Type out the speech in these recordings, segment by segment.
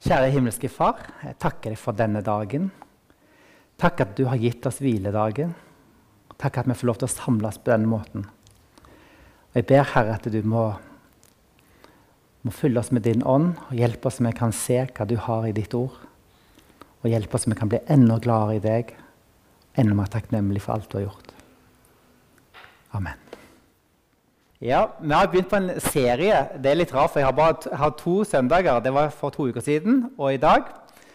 Kjære himmelske Far, jeg takker deg for denne dagen. Takk at du har gitt oss hviledagen. Takk at vi får lov til å samles på denne måten. Og jeg ber Herre at du må, må fylle oss med din ånd og hjelpe oss så vi kan se hva du har i ditt ord. Og hjelpe oss så vi kan bli enda gladere i deg, enda mer takknemlig for alt du har gjort. Amen. Ja, Vi har begynt på en serie. Det er litt rart, for jeg har bare har to søndager. Det var for to uker siden og i dag.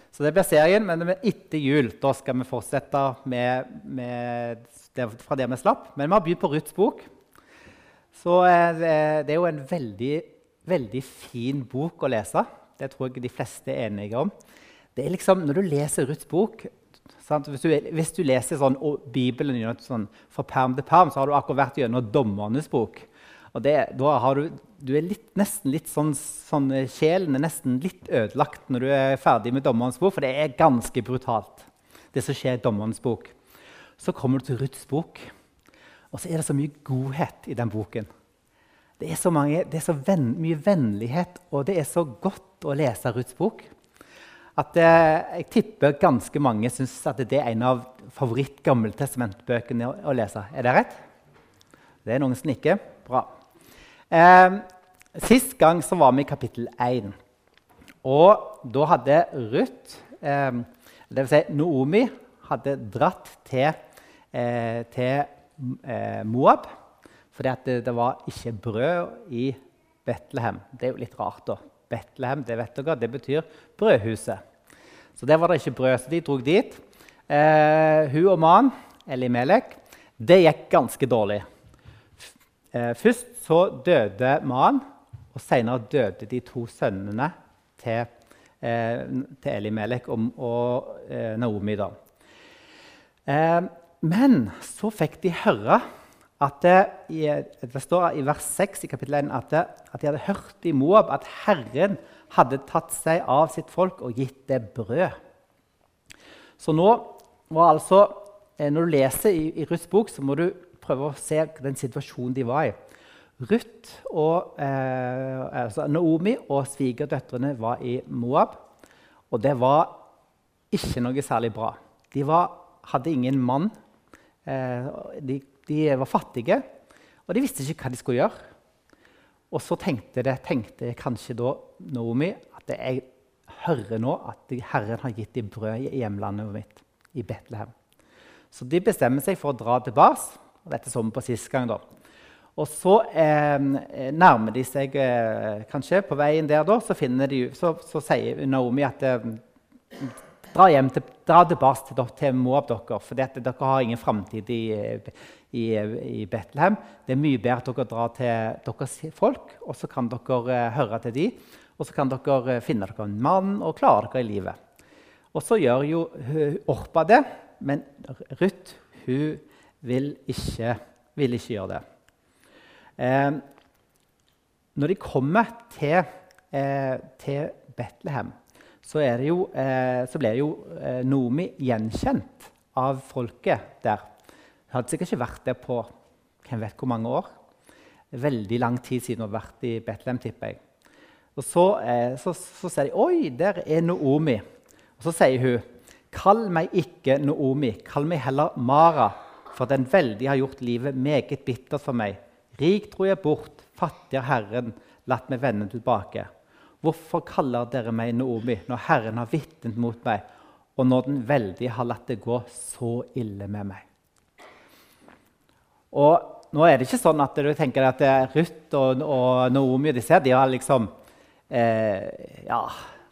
Så det blir serien, men etter jul da skal vi fortsette med, med det, fra der vi slapp. Men vi har begynt på Ruths bok. Så eh, det er jo en veldig, veldig fin bok å lese. Det tror jeg de fleste er enige om. Det er liksom, Når du leser Ruths bok hvis du, hvis, du, leser sånn, Bibelen sånn, fra perm til perm, så har du akkurat vært gjennom Dommernes bok. Og det, da har du, du er litt, nesten litt sånn, sånn, Sjelen er nesten litt ødelagt når du er ferdig med Dommerens bok, for det er ganske brutalt, det som skjer i Dommerens bok. Så kommer du til Ruths bok, og så er det så mye godhet i den boken. Det er så, mange, det er så ven, mye vennlighet, og det er så godt å lese Ruths bok at eh, jeg tipper ganske mange syns at det er en av favoritt-gammeltestamentbøkene å, lese. Er det rett? Det er noen som nikker. Bra. Eh, sist gang så var vi i kapittel 1. Og da hadde Ruth, eh, dvs. Si Noomi, hadde dratt til, eh, til eh, Moab fordi det, det, var ikke brød i Betlehem. Det er jo litt rart, da. Betlehem det vet dere, det betyr brødhuset. Så der var det ikke brød, så de dro dit. Eh, hun og mannen, Elimelek, det gikk ganske dårlig. Eh, først så døde mannen, og senere døde de to sønnene til, eh, til Elimelek og, og eh, Naomi. Eh, men så fikk de høre at det, det står i vers 6 i kapittel 1 at, det, at de hadde hørt i Moab at Herren hadde tatt seg av sitt folk og gitt det brød. Så nå var altså, eh, Når du leser i, i Ruths bok, så må du prøve å se den situasjonen de var i. Ruth og eh, altså Naomi og svigerdøtrene var i Moab. Og det var ikke noe særlig bra. De var, hadde ingen mann. Eh, de, de, var fattige, og de visste ikke hva de skulle gjøre. Og så tenkte, det, tenkte kanskje da Naomi at jeg hører nå at Herren har gitt dem brød i hjemlandet mitt, i Betlehem. Så de bestemmer seg for å dra tilbake. Og dette så vi på sist gang. da. Og så eh, nærmer de seg eh, kanskje På veien der da, så, de, så, så sier Naomi at eh, dra, hjem til, dra tilbake til, til Moab, dere, for dere har ingen framtid i, i, i, Betlehem. Det er mye bedre at dere drar til deres folk, og så kan dere eh, høre til dem. Og så kan dere eh, finne dere en mann og klare dere i livet. Og så gjør jo Orpa det, men Ruth hun vil ikke, vil ikke gjøre det. Eh, når de kommer til, eh, til Betlehem, så, jo, eh, så, ble jo Nomi gjenkjent av folket der. Hun hadde sikkert ikke vært der på hvem vet hvor mange år. Veldig lang tid siden hun har vært i Betlehem, tipper jeg. Og så, så, så sier de 'Oi, der er Noomi'. Og så sier hun 'Kall meg ikke Noomi, kall meg heller Mara' for den veldige har gjort livet meget bittert for meg. Rik dro jeg bort, fattig er Herren, latt meg vende tilbake. Hvorfor kaller dere meg Naomi når Herren har vitnet mot meg, og når den veldige har latt det gå så ille med meg? Og nå er det ikke sånn at du tenker at Ruth og, og Naomi de ser, de har liksom eh, ja,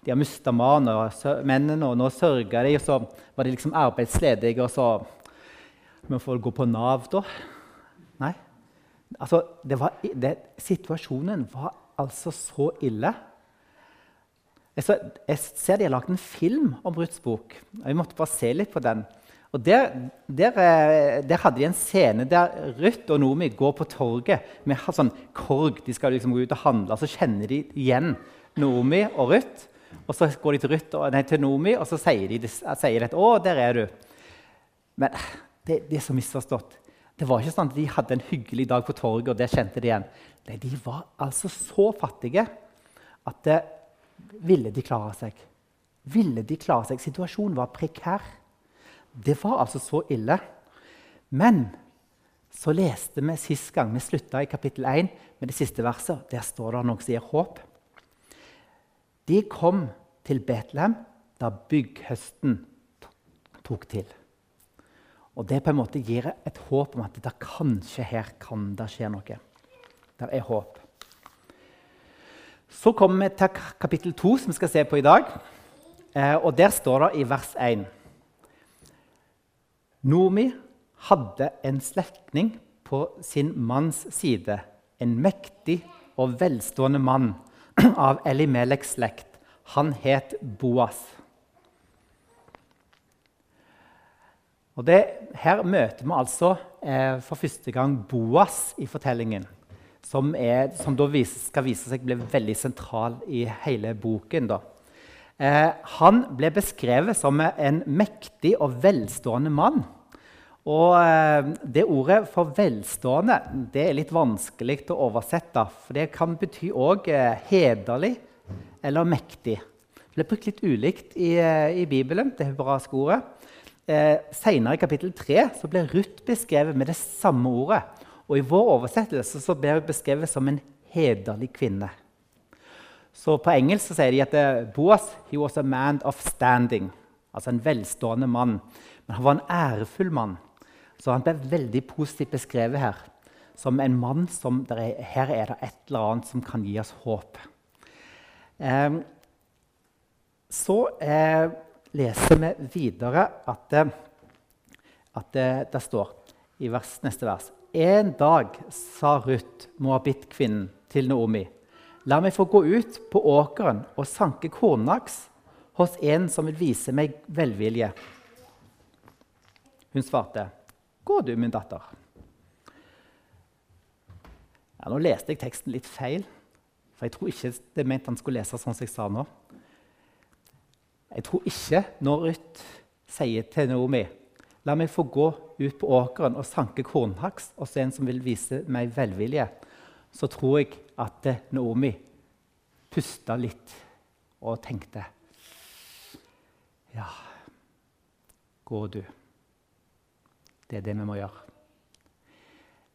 de har mista mennene, og nå sørger de. Og så var de liksom arbeidsledige, og så men får gå på Nav, da? Nei. Altså, var, det, situasjonen var altså så ille. Jeg, så, jeg ser de har lagd en film om Ruths bok. Vi måtte bare se litt på den. Og der, der, eh, der, hadde de en scene der Ruth og Nomi går på torget med sånn korg. De skal liksom gå ut og handle, og så kjenner de igjen Nomi og Ruth. Og så går de til, Ruth, nei, til Nomi, og så sier de, sier de 'Å, der er du'. Men det, det er så misforstått. Det var ikke sånn at De hadde en hyggelig dag på torget, og det kjente de igjen. Nei, De var altså så fattige at det ville de klare seg. ville de klare seg. Situasjonen var prekær. Det var altså så ille. Men så leste vi sist gang vi slutta i kapittel 1 med det siste verset. Der står det noe som gir håp. De kom til Betlehem da bygghøsten tok til. Og Det på en måte gir et håp om at det kanskje her kan det skje noe. Det er håp. Så kommer vi til kapittel 2, som vi skal se på i dag. Eh, og Der står det i vers 1 Nomi hadde en slektning på sin manns side, en mektig og velstående mann av Elimeleks slekt. Han het Boas. Og det, her møter vi altså eh, for første gang Boas i fortellingen. Som, er, som da vis, skal vise seg bli veldig sentral i hele boken. Eh, han ble beskrevet som en mektig og velstående mann. Og eh, det ordet for velstående det er litt vanskelig å oversette. For det kan bety òg eh, hederlig eller mektig. Det er brukt litt ulikt i, eh, i Bibelen, det hebraiske ordet. Eh, Senere i kapittel 3 så blir Ruth beskrevet med det samme ordet. Og i vår oversettelse så blir hun beskrevet som en hederlig kvinne. Så På engelsk så sier de at Boas he was a man of standing. Altså en velstående mann. Men han var en ærefull mann. Så han ble veldig positivt beskrevet her som en mann som er, Her er det et eller annet som kan gi oss håp. Eh, så eh, leser vi videre at, det, at det, det, står i vers, neste vers En dag sa Ruth, Moabit-kvinnen, til Naomi, la meg få gå ut på åkeren og sanke kornaks hos en som vil vise meg velvilje. Hun svarte, Gå du, min datter. Ja, nå leste jeg teksten litt feil, for jeg tror ikke det mente han skulle lese sånn som jeg sa nå. Jeg tror ikke når Ruth sier til Naomi La meg få gå ut på åkeren og sanke kornhaks hos en som vil vise meg velvilje. Så tror jeg at Naomi pusta litt og tenkte Ja, gå du. Det er det vi må gjøre.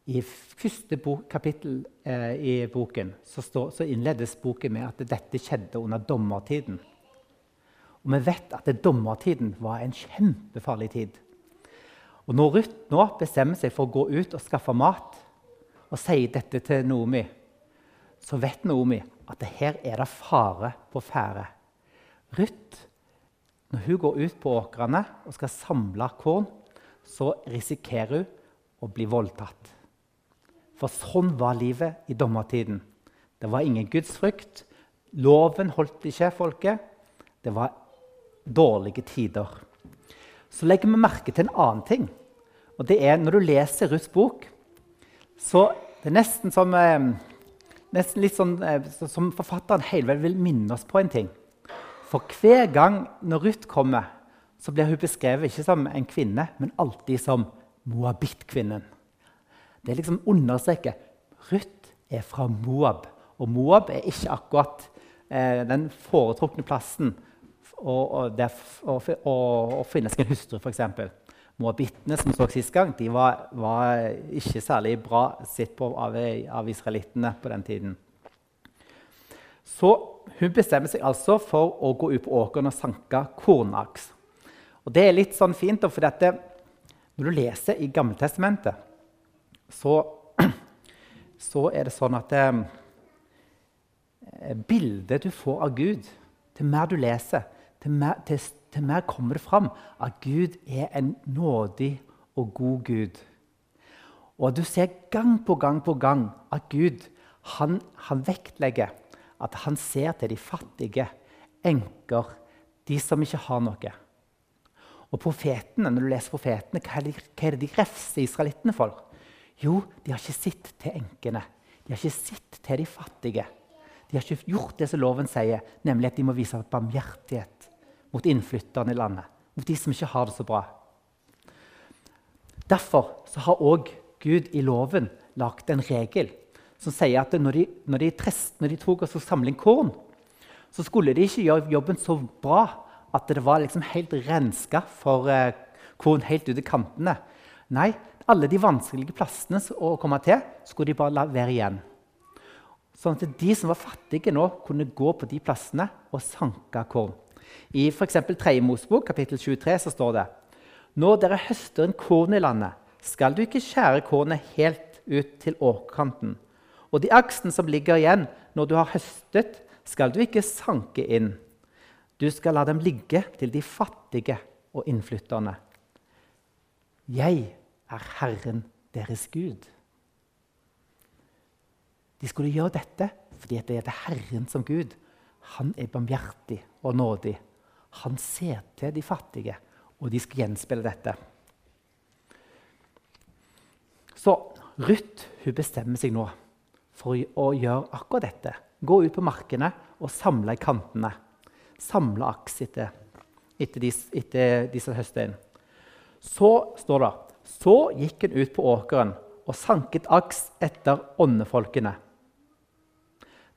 I første bok, kapittel eh, i boken så, står, så, innledes boken med at dette skjedde under dommertiden. Og vi vet at dommertiden var en kjempefarlig tid. Og Når Ruth nå bestemmer seg for å gå ut og skaffe mat, og sier dette til Naomi, så vet Naomi at her er det fare på ferde. Ruth, når hun går ut på åkrene og skal samle korn, så risikerer hun å bli voldtatt. For sånn var livet i dommertiden. Det var ingen gudsfrykt. Loven holdt ikke folket. Det var dårlige tider. Så legger vi merke til en annen ting. Og det er Når du leser Ruths bok, så det er nesten som, eh, nesten litt sånn, eh, som forfatteren hele veien vil minne oss på en ting. For hver gang når Ruth kommer så blir hun beskrevet ikke som en kvinne, men alltid som Moabit-kvinnen. Det er liksom understreker Ruth er fra Moab. Og Moab er ikke akkurat eh, den foretrukne plassen å, finne seg en hustru, f.eks. Moabittene som så sist gang, de var, var, ikke særlig bra sett på av, av israelittene på den tiden. Så hun bestemmer seg altså for å gå ut på åkeren og sanke kornaks. Og Det er litt sånn fint, for dette, når du leser i Gammeltestamentet, så, så er det sånn at det, bildet du får av Gud, til mer du leser, til mer, til, til mer kommer det fram at Gud er en nådig og god Gud. Og du ser gang på gang på gang at Gud han, han vektlegger at han ser til de fattige, enker, de som ikke har noe. Og profetene, når du leser profetene, hva er, det, hva er det de refser israelittene for? Jo, de har ikke sett til enkene. De har ikke sett til de fattige. De har ikke gjort det som loven sier, nemlig at de må vise barmhjertighet mot innflytterne i landet. Mot de som ikke har det så bra. Derfor har òg Gud i loven lagt en regel som sier at når de, når de, trest, når de tok og samle inn korn, så skulle de ikke gjøre jobben så bra at det var liksom helt renska for eh, korn helt ut i kantene. Nei, alle de vanskelige plassene å komme til skulle de bare la være igjen. Sånn at de som var fattige nå, kunne gå på de plassene og sanke korn. I f.eks. 3. Mosebok kapittel 23 så står det Når dere høster en korn i landet, skal du ikke skjære kornet helt ut til åkerkanten. Og de aksen som ligger igjen når du har høstet, skal du ikke sanke inn. Du skal la dem ligge til de fattige og innflytterne. Jeg er Herren deres Gud. De skulle gjøre dette fordi det er Herren som Gud. Han er barmhjertig og nådig. Han ser til de fattige, og de skal gjenspeile dette. Så Ruth bestemmer seg nå for å gjøre akkurat dette. Gå ut på markene og samle i kantene. Samle aks etter, etter, de, etter de som høster inn. Så står det så gikk hun ut på åkeren og sanket aks etter åndefolkene.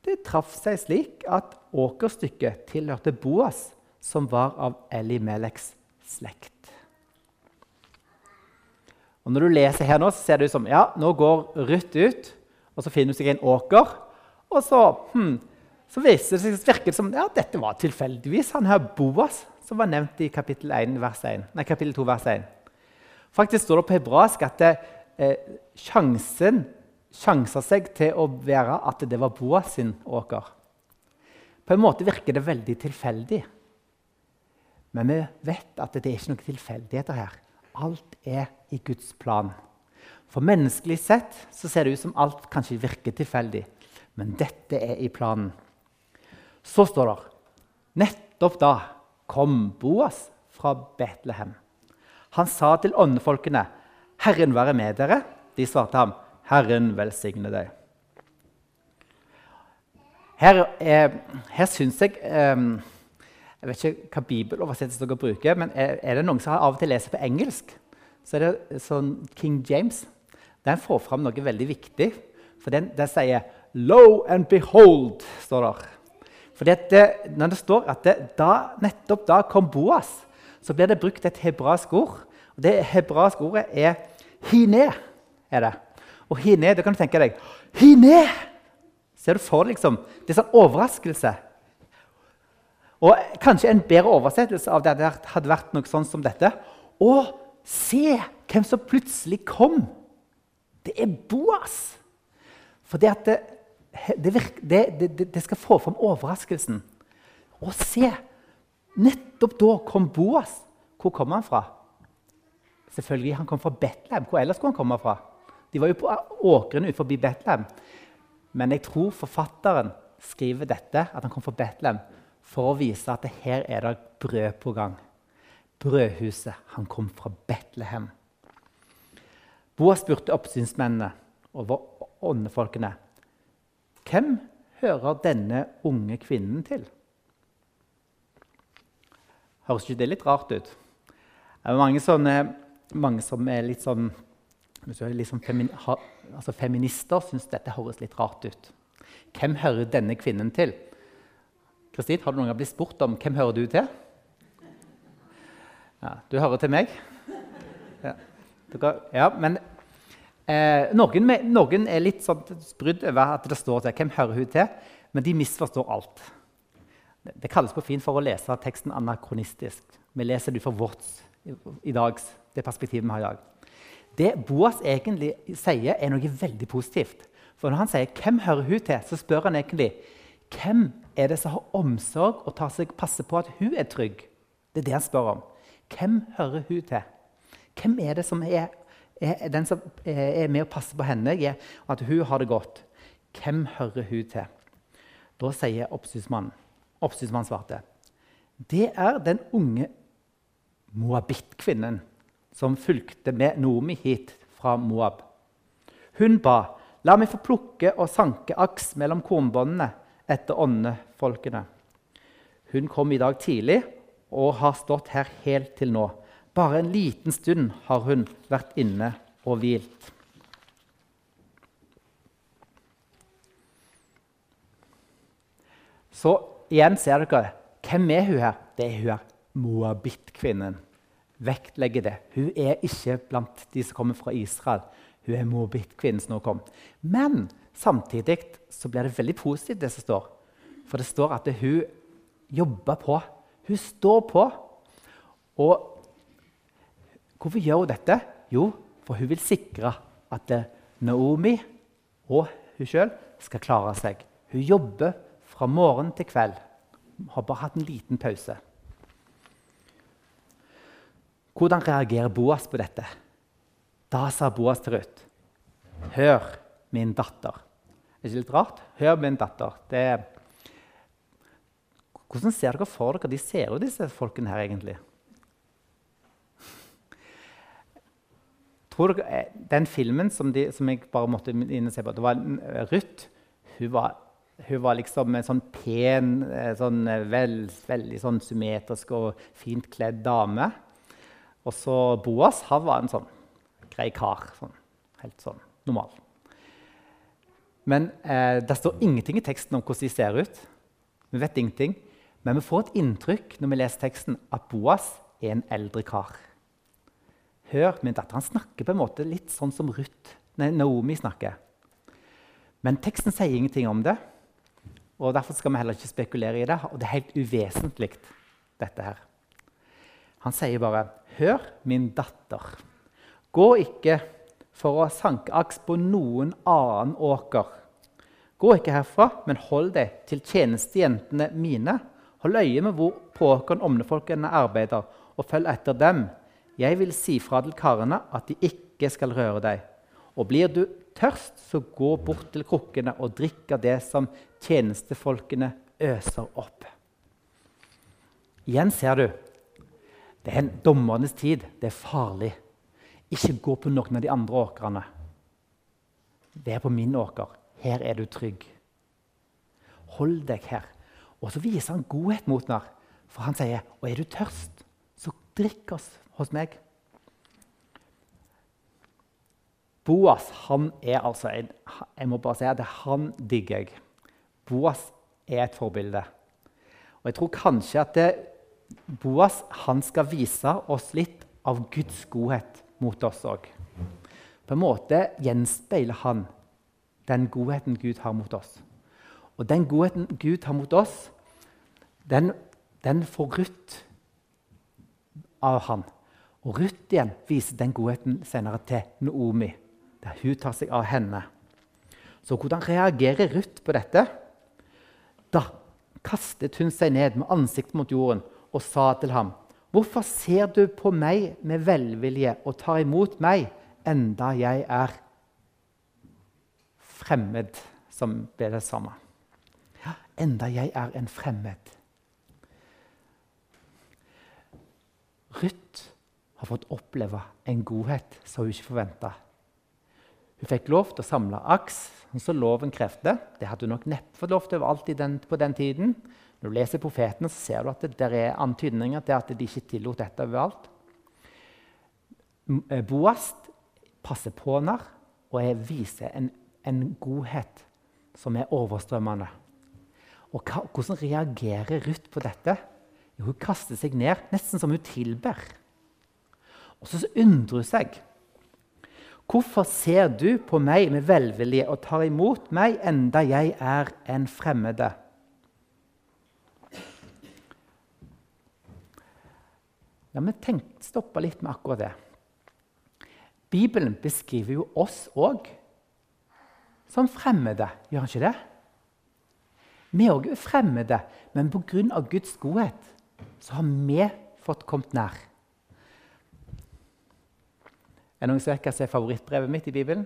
Det traff seg slik at åkerstykket tilhørte Boas, som var av Elimeleks slekt. Og Når du leser her nå, så ser det ut som ja, nå går Ruth ut, og så finner hun seg en åker. Og så, hmm, så viser det seg, virker det som ja, dette var tilfeldigvis han her Boas, som var nevnt i kapittel, 1, vers 1, nei, kapittel 2, vers 1. Faktisk står det på hebraisk at det, eh, sjansen sjanser seg til å være at det var Boas sin åker. På en måte virker det veldig tilfeldig. Men vi vet at det er ikke noen tilfeldigheter her. Alt er i Guds plan. For menneskelig sett så ser det ut som alt kanskje virker tilfeldig. Men dette er i planen. Så står det Nettopp da kom Boas fra Betlehem. Han sa til åndefolkene, 'Herren være med dere.' De svarte ham, 'Herren velsigne deg'. Her, eh, her syns jeg eh, Jeg vet ikke hva bibeloversettelse dere bruker, men er, er, det noen som av og til leser på engelsk, så er det sånn King James. Den får fram noe veldig viktig. For den, den sier 'Lo and behold'. står der. For når det står at det, da, nettopp da kom Boas, så blir det brukt et hebraisk ord. Og Det hebraiske ordet er 'hine'. er det. Og 'hine', det kan du tenke deg 'Hine!' Ser du for deg liksom, Det er sånn overraskelse. Og Kanskje en bedre oversettelse av det hadde vært noe sånn som dette. Å, se hvem som plutselig kom! Det er Boas! For det, det, det, det skal få fram overraskelsen. Å se! Nettopp da kom Boas. Hvor kom han fra? Selvfølgelig, Han kom fra Betlehem. Hvor ellers skulle han komme fra? De var jo på åkrene utenfor Betlehem. Men jeg tror forfatteren skriver dette, at han kom fra Betlehem, for å vise at her er det brød på gang. Brødhuset. Han kom fra Betlehem. Boas spurte oppsynsmennene over åndefolkene hvem hører denne unge kvinnen til. Høres ikke det litt rart ut? Det er mange, sånne, mange som er litt sånn, litt liksom femi, ha, altså Feminister syns dette høres litt rart ut. Hvem hører denne kvinnen til? Kristin, har du noen gang blitt spurt om hvem hører du til? Ja, du hører til meg? Ja, ja men eh, noen, noen, er litt sånn over at det står til hvem hører hun til, men de misforstår alt. Det kalles på fint for å lese teksten anakronistisk. Vi leser det for vårt i dag, det perspektivet vi har i dag. Det Boas egentlig sier, er noe veldig positivt. For når han sier 'Hvem hører hun til?', så spør han egentlig hvem er det som har omsorg og tar seg, passer på at hun er trygg. Det er det han spør om. Hvem hører hun til? Hvem er det som er, er den som er med og passer på henne, og at hun har det godt? Hvem hører hun til? Da sier oppsynsmannen Oppsynsmannen svarte. Det er den unge moabittkvinnen som fulgte med Nomi hit fra Moab. Hun ba, 'La meg få plukke og sanke aks mellom kornbåndene etter åndefolkene.' Hun kom i dag tidlig og har stått her helt til nå. Bare en liten stund har hun vært inne og hvilt. Så igjen ser dere hvem er hun her? Det er hun her. Moabit-kvinnen vektlegger det. Hun er ikke blant de som kommer fra Israel. Hun er Moabit-kvinnen som nå kom. Men samtidig så blir det veldig positivt, det som står. For det står at hun jobber på. Hun står på. Og hvorfor gjør hun dette? Jo, for hun vil sikre at Naomi og hun sjøl skal klare seg. Hun jobber fra morgen til kveld. Hun Har bare hatt en liten pause. Hvordan reagerer Boas på dette? Da sa Boas til Ruth, 'Hør, min datter.' Er det ikke litt rart? 'Hør, min datter.' Det hvordan ser dere for dere de ser ut, disse folkene her, egentlig? Tror dere, eh, Den filmen som, de, som jeg bare måtte inn og se på, det var Ruth. Hun var, hun var liksom en sånn pen, eh, sånn, eh, vel, veldig sånn symmetrisk og fint kledd dame. Og så Boas han var en sånn grei kar. Sånn, helt sånn normal. Men eh, det står ingenting i teksten om hvordan de ser ut. Vi vet ingenting. Men vi får et inntrykk når vi leser teksten, at Boas er en eldre kar. Hør, min datter, Han snakker på en måte litt sånn som Ruth, nei, Naomi snakker. Men teksten sier ingenting om det, og derfor skal vi heller ikke spekulere i det. Og det er helt uvesentlig, dette her. Han sier bare, 'Hør, min datter, gå ikke for å sanke aks på noen annen åker.' Gå ikke herfra, men hold deg til tjenestejentene mine. Hold øye med hvor på åkeren omnefolkene arbeider, og følg etter dem. Jeg vil si fra til karene at de ikke skal røre deg. Og blir du tørst, så gå bort til krukkene og drikk av det som tjenestefolkene øser opp. Igjen ser du det er en dommernes tid. Det er farlig. Ikke gå på noen av de andre åkrene. Vær på min åker. Her er du trygg. Hold deg her. Og så viser han godhet mot henne. For han sier, 'Og er du tørst, så drikk oss hos meg'. Boas han er altså en, jeg må bare si at han digger jeg. Boas er et forbilde. Og jeg tror kanskje at det, Boas han skal vise oss litt av Guds godhet mot oss òg. På en måte gjenspeiler han den godheten Gud har mot oss. Og den godheten Gud har mot oss, den, den får Ruth av han. Og Ruth igjen viser den godheten senere til Noomi, der hun tar seg av henne. Så hvordan reagerer Ruth på dette? Da kastet hun seg ned med ansiktet mot jorden og sa til ham.: Hvorfor ser du på meg med velvilje og tar imot meg, enda jeg er fremmed, som ble det samme. Ja, enda jeg er en fremmed. Ruth har fått oppleve en godhet som hun ikke forventa. Hun fikk lov til å samle aks, som loven krevde. Det hadde hun nok neppe fått lov til den, på den tiden. Når du leser profetene, så ser du at det, er antydninger til at de ikke tillot dette overalt. Boast Boas passer på henne og viser en, en, godhet som er overstrømmende. Og hva, Hvordan reagerer Ruth på dette? Hun kaster seg ned, nesten som hun tilber. Og så undrer hun seg. Hvorfor ser du på meg med velvilje og tar imot meg enda jeg er en fremmede? La meg tenke, stoppe litt med akkurat det. Bibelen beskriver jo oss òg som fremmede, gjør han ikke det? Vi òg er fremmede, men pga. Guds godhet så har vi fått kommet nær. Er det noen som vet hva som er favorittbrevet mitt i Bibelen?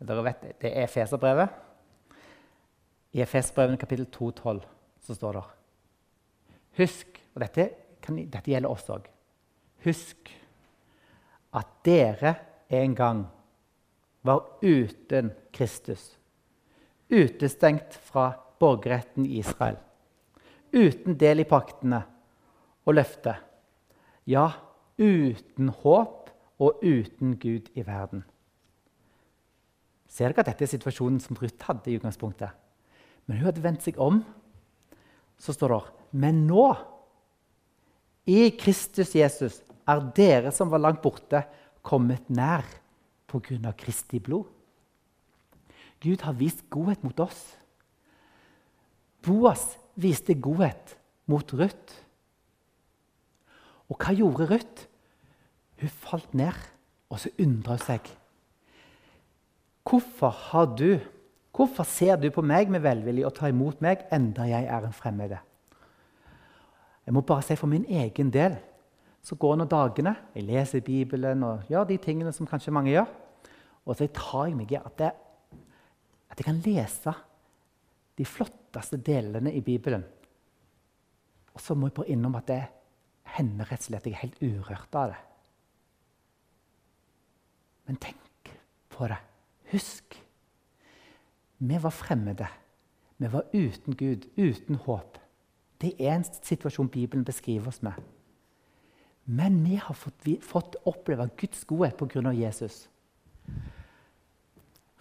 Dere vet, Det er Efeserbrevet. I Efeserbrevet kapittel 2,12 så står det Husk, og dette, kan, dette gjelder oss òg Husk at dere en gang var uten Kristus. Utestengt fra borgerretten i Israel. Uten del i paktene og løftet. Ja, uten håp og uten Gud i verden. Ser dere at dette er situasjonen som Ruth hadde i utgangspunktet? Men hun hadde vendt seg om. Så står det Men nå, i Kristus Jesus, er dere som var langt borte, kommet nær av Kristi blod. Gud har vist godhet mot oss. Boas viste godhet mot Ruth. Og hva gjorde Ruth? Hun falt ned, og så undra hun seg. Hvorfor har du Hvorfor ser du på meg med velvilje og tar imot meg, enda jeg er en fremmede? Jeg må bare si for min egen del så går nå dagene. Jeg leser Bibelen og gjør de tingene som kanskje mange gjør. Og så tar jeg meg i at, at jeg kan lese de flotteste delene i Bibelen. Og så må jeg bare innom at det hender rett og slett jeg er helt urørt av det. Men tenk på det. Husk. Vi var fremmede. Vi var uten Gud, uten håp. Det er en situasjon Bibelen beskriver oss med. Men vi har fått, vi, fått oppleve Guds godhet pga. Jesus.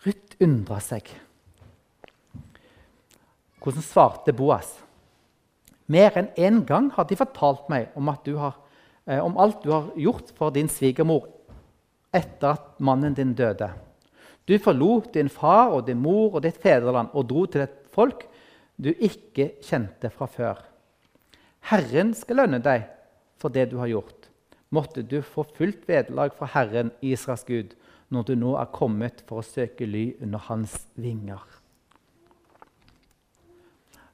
Ruth undra seg. Hvordan svarte Boas? Mer enn én gang har de fortalt meg om, har, eh, om alt du har gjort for din svigermor etter at mannen din døde. Du forlot din far og din mor og ditt fedreland og dro til et folk du ikke kjente fra før. Herren skal lønne deg for det du har gjort. Måtte du få fullt vederlag fra Herren, Israels Gud, når du nå er kommet for å søke ly under hans vinger.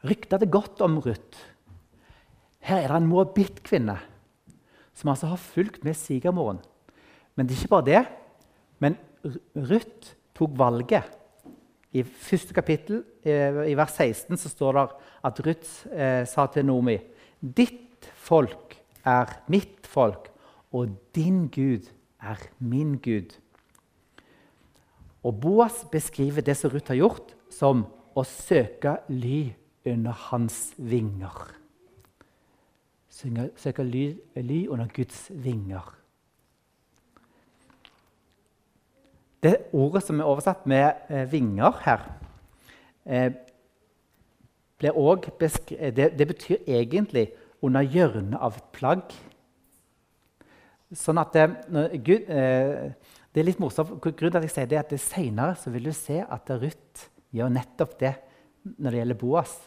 Ryktet det godt om Ruth. Her er det en moabittkvinne som altså har fulgt med svigermoren. Men det er ikke bare det. Men Ruth tok valget. I første kapittel, eh, i vers 16, så står det at Ruth eh, sa til Nomi Ditt folk er mitt folk, og din Gud er min Gud. Og Boas beskriver det som Ruth har gjort, som å søke ly under hans vinger. Søke ly, under Guds vinger. Det ordet som er oversatt med eh, 'vinger' her, eh, det, det, betyr egentlig 'under hjørnet av et plagg'. Sånn at eh, Gud, eh, Det er litt morsomt. Grunnen til at jeg sier det, er at senere vil du se at Ruth gjør nettopp det når det gjelder Boas.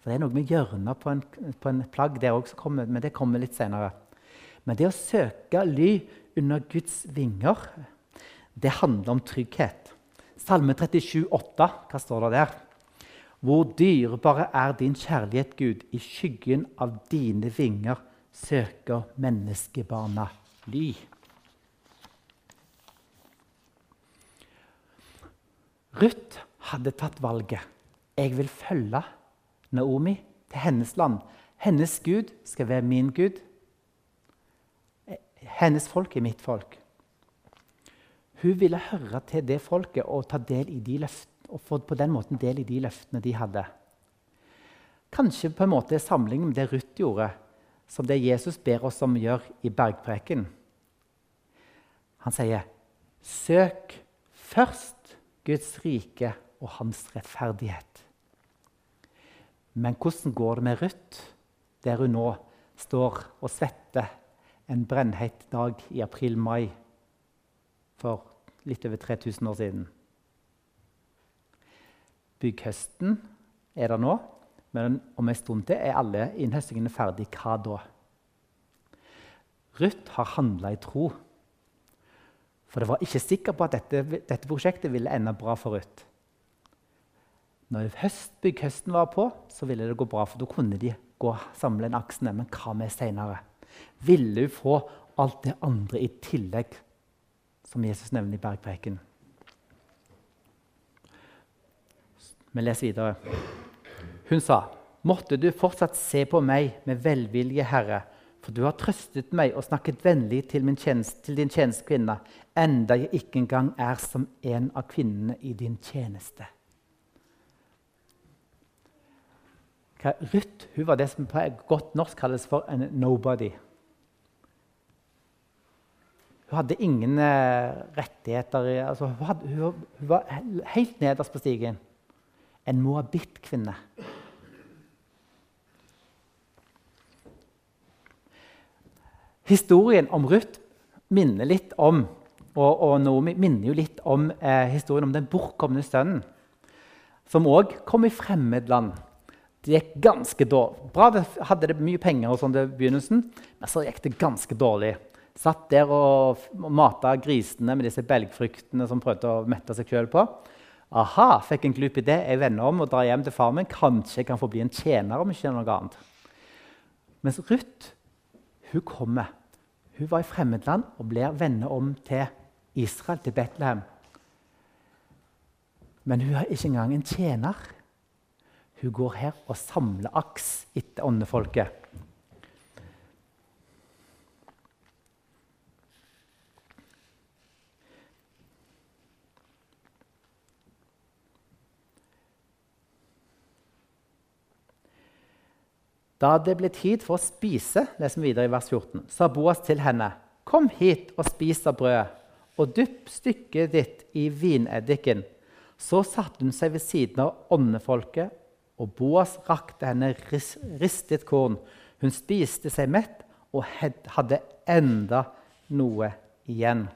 For Det er noe med hjørner på på en plagg der kommer, men det kommer litt senere. Men det å søke ly under Guds vinger det handler om trygghet. Salme 37, 37,8, hva står det der? Hvor dyrebare er din kjærlighet, Gud. I skyggen av dine vinger søker menneskebarna ly. Ruth hadde tatt valget. Jeg vil følge Naomi til hennes land. Hennes Gud skal være min Gud. Hennes folk er mitt folk. Hun ville høre til det folket og ta del i de løftene, og få på den måten del i de løftene de hadde. Kanskje på en måte sammenlignet med det Ruth gjorde, som det Jesus ber oss om å gjøre i bergpreken. Han sier, 'Søk først Guds rike og hans rettferdighet'. Men hvordan går det med Ruth, der hun nå står og svetter en brennheit dag i april-mai for litt over 3000 år siden. Bygghøsten er der nå, men om en stund til er alle innhøstingene ferdig. Hva da? Ruth har handla i tro. For det var ikke sikker på at dette, dette prosjektet ville ende bra for Ruth. Når høst, bygghøsten var på, så ville det gå bra, for da kunne de gå samle en aksene. Men hva med seinere? Ville hun få alt det andre i tillegg som Jesus nevner i bergpreken. Vi leser videre. Hun sa, 'Måtte du fortsatt se på meg med velvilje, Herre.' For du har trøstet meg og snakket vennlig til, tjenest, til din tjenestekvinne, enda jeg ikke engang er som en av kvinnene i din tjeneste. Ruth var det som på godt norsk kalles for en nobody. Hun hadde ingen eh, rettigheter altså, hun, hadde, hun, hun, var helt nederst på stigen. En moabit-kvinne. Historien om Ruth minner litt om og, og Naomi minner jo litt om eh, historien om den bortkomne sønnen, som òg kom i fremmedland. Det gikk ganske dårlig. Bra, det hadde det mye penger og sånn i begynnelsen, men så gikk det ganske dårlig. Satt der og, mata grisene med disse belgfruktene som prøvde å mette seg sjøl på. Aha, fikk en glup idé. Jeg vender om og drar hjem til far min. Kanskje jeg kan få bli en tjener om ikke noe annet. Mens Ruth hun kommer. Hun var i fremmedland og blir venner om til Israel, til Betlehem. Men hun er ikke engang en tjener. Hun går her og samler aks etter åndefolket. Da det ble tid for å spise, leser vi videre i vers 14, sa Boas til henne, 'Kom hit og spis av brødet.' og dypp stykket ditt i vineddiken. Så satte hun seg ved siden av åndefolket, og Boas rakte henne ristet korn. Hun spiste seg mett og hadde enda noe igjen.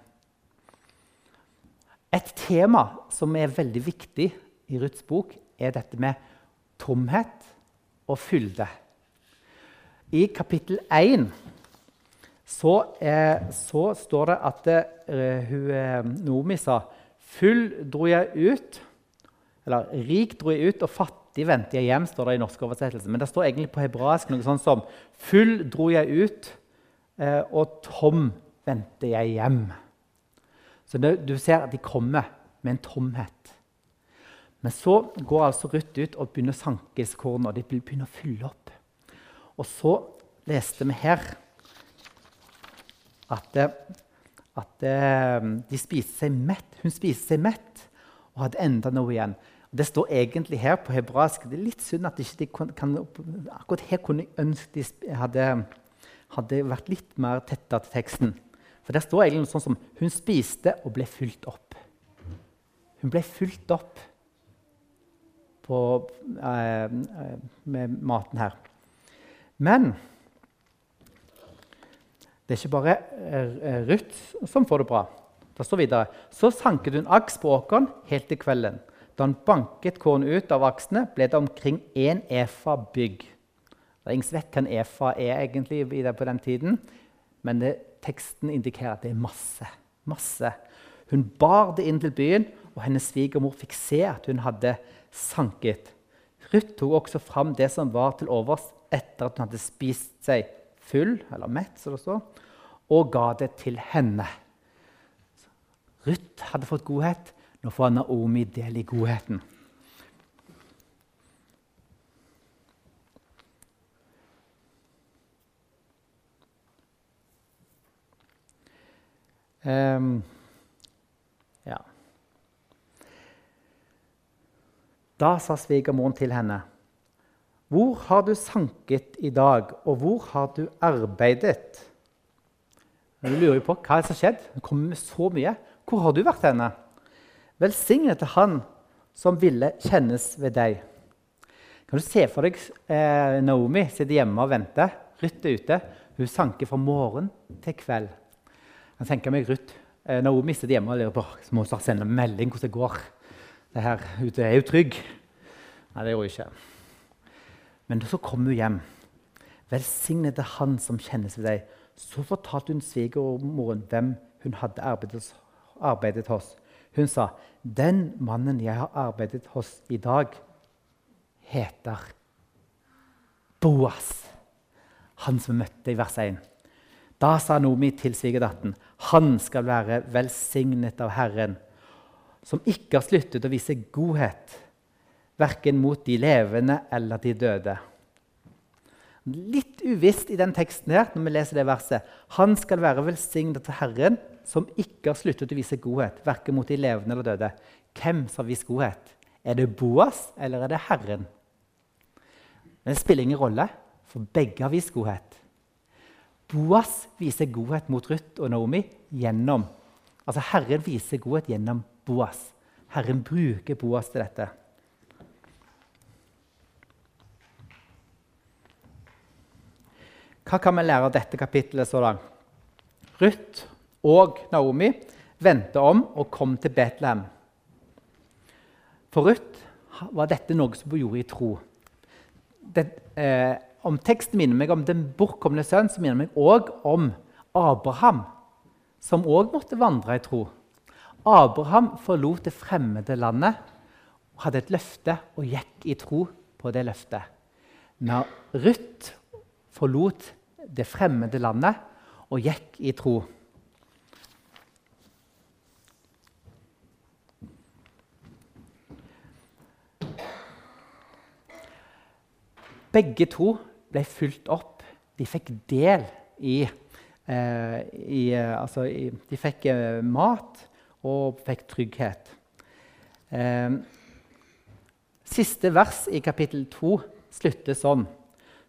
Et tema som er veldig viktig i Ruths bok, er dette med tomhet og fylde. I kapittel 1 så, eh, så står det at eh, hun, eh, Nomi sa Full dro jeg ut, eller rik dro jeg ut, og fattig vendte jeg hjem. står det i norsk oversettelse. Men det står egentlig på hebraisk noe sånt som Full dro jeg ut, eh, og tom vendte jeg hjem. Så det, du ser at de kommer med en tomhet. Men så går altså Ruth ut og begynner å sanke kornene. Og de begynner å fylle opp. Og så leste vi her at, at eh, de spiste seg mett. hun spiste seg mett og hadde enda noe igjen. Det står egentlig her på hebraisk. Det er litt synd at ikke de kan, akkurat her kunne jeg ønske de hadde, hadde vært litt mer tetta til teksten. For der står egentlig noe sånn som 'Hun spiste og ble fylt opp'. Hun ble fylt opp på, eh, eh med maten her. Men det er ikke bare eh, Ruth som får det bra. Det står videre. Så sanket hun aks på åkeren helt til kvelden. Da han banket kornet ut av aksene, ble det omkring én efa bygg. Det er ingen som vet hva en efa er egentlig på den tiden, men det, teksten indikerer at det er masse. masse. Hun bar det inn til byen, og hennes svigermor fikk se at hun hadde sanket. Ruth tok også fram det som var til overs etter at hun hadde spist seg full, eller mett, som det står, og ga det til henne. Ruth hadde fått godhet. Nå får Naomi del i godheten. Um, ja. Da sa svigermoren til henne hvor har du sanket i dag, og hvor har du arbeidet? Du lurer på hva som har skjedd. Det kommer med så mye. Hvor har du vært henne? Velsignet er Han som ville kjennes ved deg. Kan du se for deg eh, Naomi sitter hjemme og venter. Ruth er ute. Hun sanker fra morgen til kveld. Jeg tenker meg Ruth. Eh, Naomi sitter hjemme og lurer på så må hun sende melding hvordan det går. Det her ute er jo trygg. Nei, det gjør hun ikke. Men så kom hun hjem. Velsignet er Han som kjennes ved deg. Så fortalte hun svigermoren hvem hun hadde arbeidet, arbeidet hos. Hun sa, 'Den mannen jeg har arbeidet hos i dag, heter Boas.' Han som vi møtte i vers 1. Da sa Nomi til svigerdatteren, 'Han skal være velsignet av Herren', som ikke har sluttet å vise godhet verken mot de levende eller de døde. Litt uvisst i den teksten her, når vi leser det verset. Han skal være velsignet til Herren, som ikke har sluttet å vise godhet, verken mot de levende eller døde. Hvem som har vist godhet? Er det Boas, eller er det Herren? Men det spiller ingen rolle, for begge har vist godhet. Boas viser godhet mot Ruth og Naomi gjennom Altså Herren viser godhet gjennom Boas. Herren bruker Boas til dette. Hva kan vi lære av dette kapittelet så langt? Ruth og Naomi vendte om og kom til Betlehem. For Ruth var dette noe som gjorde i tro. Det, eh, om teksten minner meg om den bortkomne sønn, så minner meg òg om Abraham, som òg måtte vandre i tro. Abraham forlot det fremmede landet, hadde et løfte og gikk i tro på det løftet. Når Ruth forlot det fremmede landet og gikk i tro. Begge to ble fulgt opp. De fikk del i, eh, i, eh, altså i De fikk eh, mat og fikk trygghet. Eh, siste vers i kapittel 2 slutter sånn.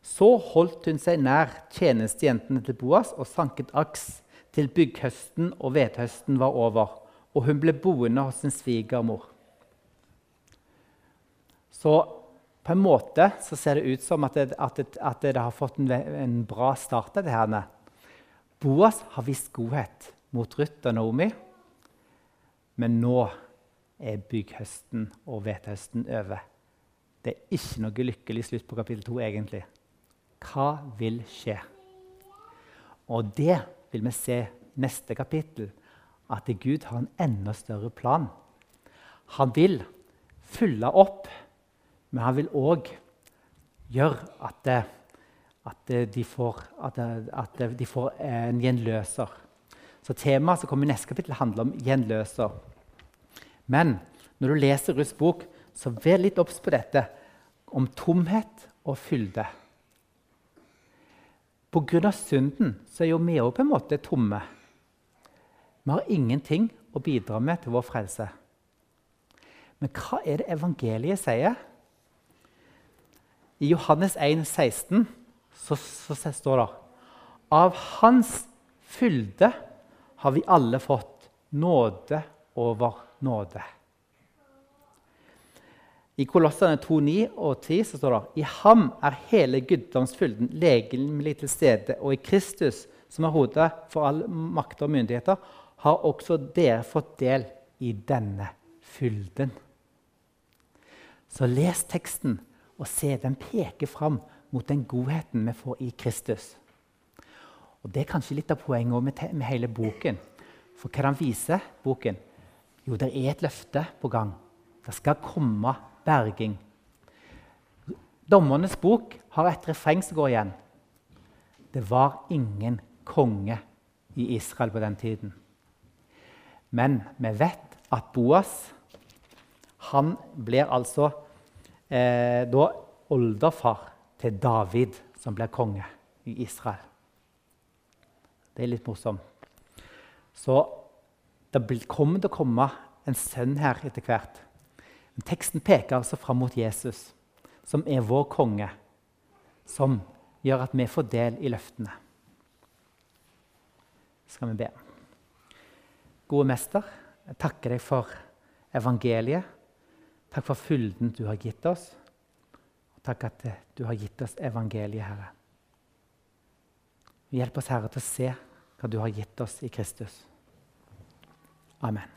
Så holdt hun seg nær tjenestejentene til Boas og sanket aks til bygghøsten og vedhøsten var over, og hun ble boende hos sin svigermor. Så på en måte så ser det ut som at det, at det, at det har fått en, en bra start. Dette her. Boas har vist godhet mot Ruth og Naomi, men nå er bygghøsten og hvetehøsten over. Det er ikke noe lykkelig slutt på kapittel 2, egentlig. Hva vil skje? Og det vil vi se i neste kapittel, at Gud har en enda større plan. Han vil fylle opp men han vil òg gjøre at, at, de får, at, at, de får, en gjenløser. Så Temaet som kommer i neste kapittel, handler om gjenløser. Men når du leser Ruths bok, så vær litt obs på dette om tomhet og fylde. Pga. synden så er jo vi òg på en måte tomme. Vi har ingenting å bidra med til vår frelse. Men hva er det evangeliet sier? I Johannes 1, 16 så, så står det Av Hans fylde har vi alle fått nåde over nåde. I Kolossene 2, 9 og 10 så står det I ham er hele guddomsfylden legemlig til stede, og i Kristus, som er hodet for all makt og myndigheter, har også dere fått del i denne fylden. Så les teksten og se. Den peker fram mot den godheten vi får i Kristus. Og Det er kanskje litt av poenget med, med hele boken. For hva den viser, boken? Jo, det er et løfte på gang. Det skal komme berging. Dommernes bok har et refreng som går igjen. Det var ingen konge i Israel på den tiden. Men vi vet at Boas han blir altså eh, da oldefar til David, som blir konge i Israel. Det er litt morsomt. Så det kommer til å komme en sønn her etter hvert. Teksten peker altså fram mot Jesus, som er vår konge, som gjør at vi får del i løftene. Skal vi be. Gode mester, jeg takker deg for evangeliet. Takk for fylden du har gitt oss. Og takk at du har gitt oss evangeliet, Herre. Hjelp oss, Herre, til å se hva du har gitt oss i Kristus. Amen.